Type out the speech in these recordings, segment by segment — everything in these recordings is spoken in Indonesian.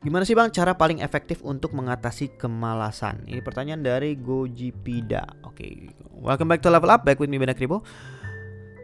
Gimana sih bang cara paling efektif untuk mengatasi kemalasan? Ini pertanyaan dari Gojipida. Oke, okay. welcome back to Level Up, back with me Benak Ribo.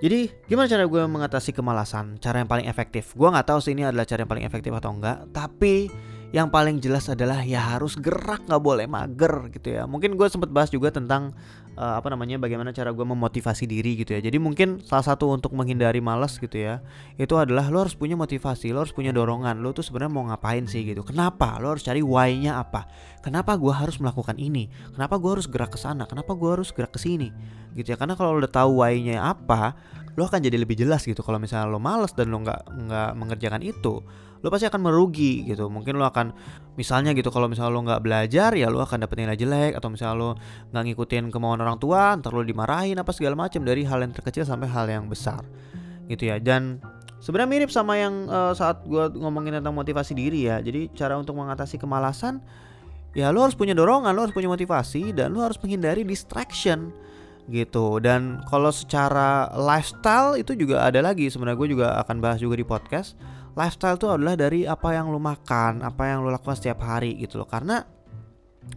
Jadi gimana cara gue mengatasi kemalasan? Cara yang paling efektif? Gue nggak tahu sih ini adalah cara yang paling efektif atau enggak. Tapi yang paling jelas adalah ya harus gerak nggak boleh mager gitu ya. Mungkin gue sempat bahas juga tentang uh, apa namanya bagaimana cara gue memotivasi diri gitu ya. Jadi mungkin salah satu untuk menghindari malas gitu ya itu adalah lo harus punya motivasi lo harus punya dorongan. Lo tuh sebenarnya mau ngapain sih gitu? Kenapa? Lo harus cari why-nya apa? Kenapa gue harus melakukan ini? Kenapa gue harus gerak ke sana? Kenapa gue harus gerak ke sini? Gitu ya. Karena kalau lo udah tahu why-nya apa lo akan jadi lebih jelas gitu kalau misalnya lo males dan lo nggak nggak mengerjakan itu lo pasti akan merugi gitu. Mungkin lo akan misalnya gitu kalau misalnya lo nggak belajar ya lo akan dapet nilai jelek atau misalnya lo nggak ngikutin kemauan orang tua ntar lo dimarahin apa segala macam dari hal yang terkecil sampai hal yang besar gitu ya. Dan sebenarnya mirip sama yang uh, saat gue ngomongin tentang motivasi diri ya. Jadi cara untuk mengatasi kemalasan ya lo harus punya dorongan lo harus punya motivasi dan lo harus menghindari distraction gitu dan kalau secara lifestyle itu juga ada lagi sebenarnya gue juga akan bahas juga di podcast lifestyle itu adalah dari apa yang lo makan, apa yang lo lakukan setiap hari gitu loh. Karena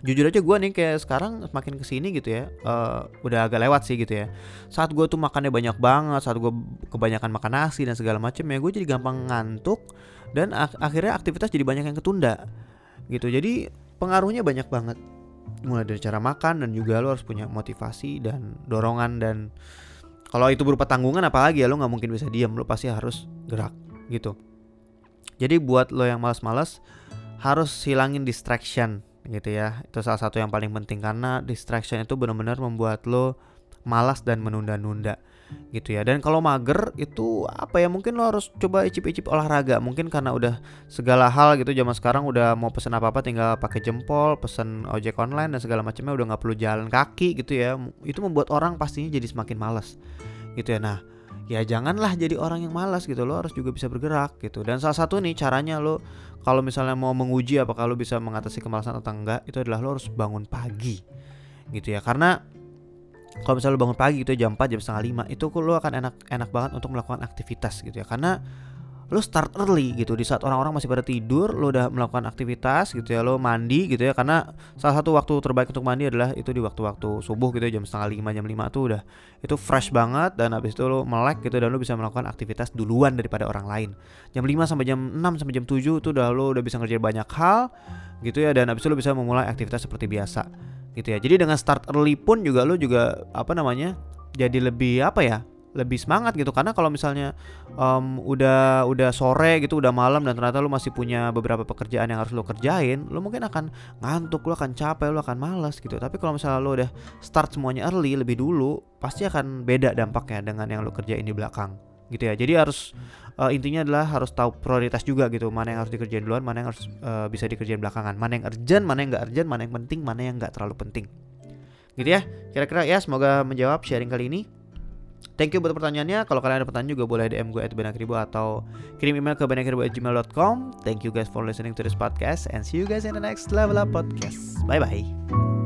jujur aja gue nih kayak sekarang semakin ke sini gitu ya, uh, udah agak lewat sih gitu ya. Saat gue tuh makannya banyak banget, saat gue kebanyakan makan nasi dan segala macam ya, gue jadi gampang ngantuk dan ak akhirnya aktivitas jadi banyak yang ketunda gitu. Jadi pengaruhnya banyak banget mulai dari cara makan dan juga lo harus punya motivasi dan dorongan dan kalau itu berupa tanggungan apalagi ya lo nggak mungkin bisa diam lo pasti harus gerak gitu jadi buat lo yang malas-malas harus hilangin distraction gitu ya. Itu salah satu yang paling penting karena distraction itu benar-benar membuat lo malas dan menunda-nunda gitu ya. Dan kalau mager itu apa ya mungkin lo harus coba icip-icip olahraga. Mungkin karena udah segala hal gitu zaman sekarang udah mau pesen apa-apa tinggal pakai jempol, pesen ojek online dan segala macamnya udah nggak perlu jalan kaki gitu ya. Itu membuat orang pastinya jadi semakin malas gitu ya. Nah, ya janganlah jadi orang yang malas gitu lo harus juga bisa bergerak gitu dan salah satu nih caranya lo kalau misalnya mau menguji apakah lo bisa mengatasi kemalasan atau enggak itu adalah lo harus bangun pagi gitu ya karena kalau misalnya lo bangun pagi itu jam 4 jam setengah 5 itu lo akan enak enak banget untuk melakukan aktivitas gitu ya. Karena lo start early gitu di saat orang-orang masih pada tidur lo udah melakukan aktivitas gitu ya lo mandi gitu ya. Karena salah satu waktu terbaik untuk mandi adalah itu di waktu-waktu subuh gitu ya jam setengah lima jam lima tuh udah itu fresh banget dan habis itu lo melek gitu dan lo bisa melakukan aktivitas duluan daripada orang lain. Jam 5 sampai jam 6 sampai jam 7 itu udah lo udah bisa ngerjain banyak hal gitu ya dan habis itu lo bisa memulai aktivitas seperti biasa gitu ya. Jadi dengan start early pun juga lo juga apa namanya jadi lebih apa ya lebih semangat gitu. Karena kalau misalnya um, udah udah sore gitu udah malam dan ternyata lu masih punya beberapa pekerjaan yang harus lo kerjain lu mungkin akan ngantuk lu akan capek lu akan malas gitu. Tapi kalau misalnya lu udah start semuanya early lebih dulu pasti akan beda dampaknya dengan yang lu kerjain di belakang gitu ya jadi harus uh, intinya adalah harus tahu prioritas juga gitu mana yang harus dikerjain duluan mana yang harus uh, bisa dikerjain belakangan mana yang urgent mana yang nggak urgent mana yang penting mana yang nggak terlalu penting gitu ya kira-kira ya semoga menjawab sharing kali ini Thank you buat pertanyaannya. Kalau kalian ada pertanyaan juga boleh DM gue at benakribo atau kirim email ke benakribo@gmail.com. Thank you guys for listening to this podcast and see you guys in the next level up podcast. Bye bye.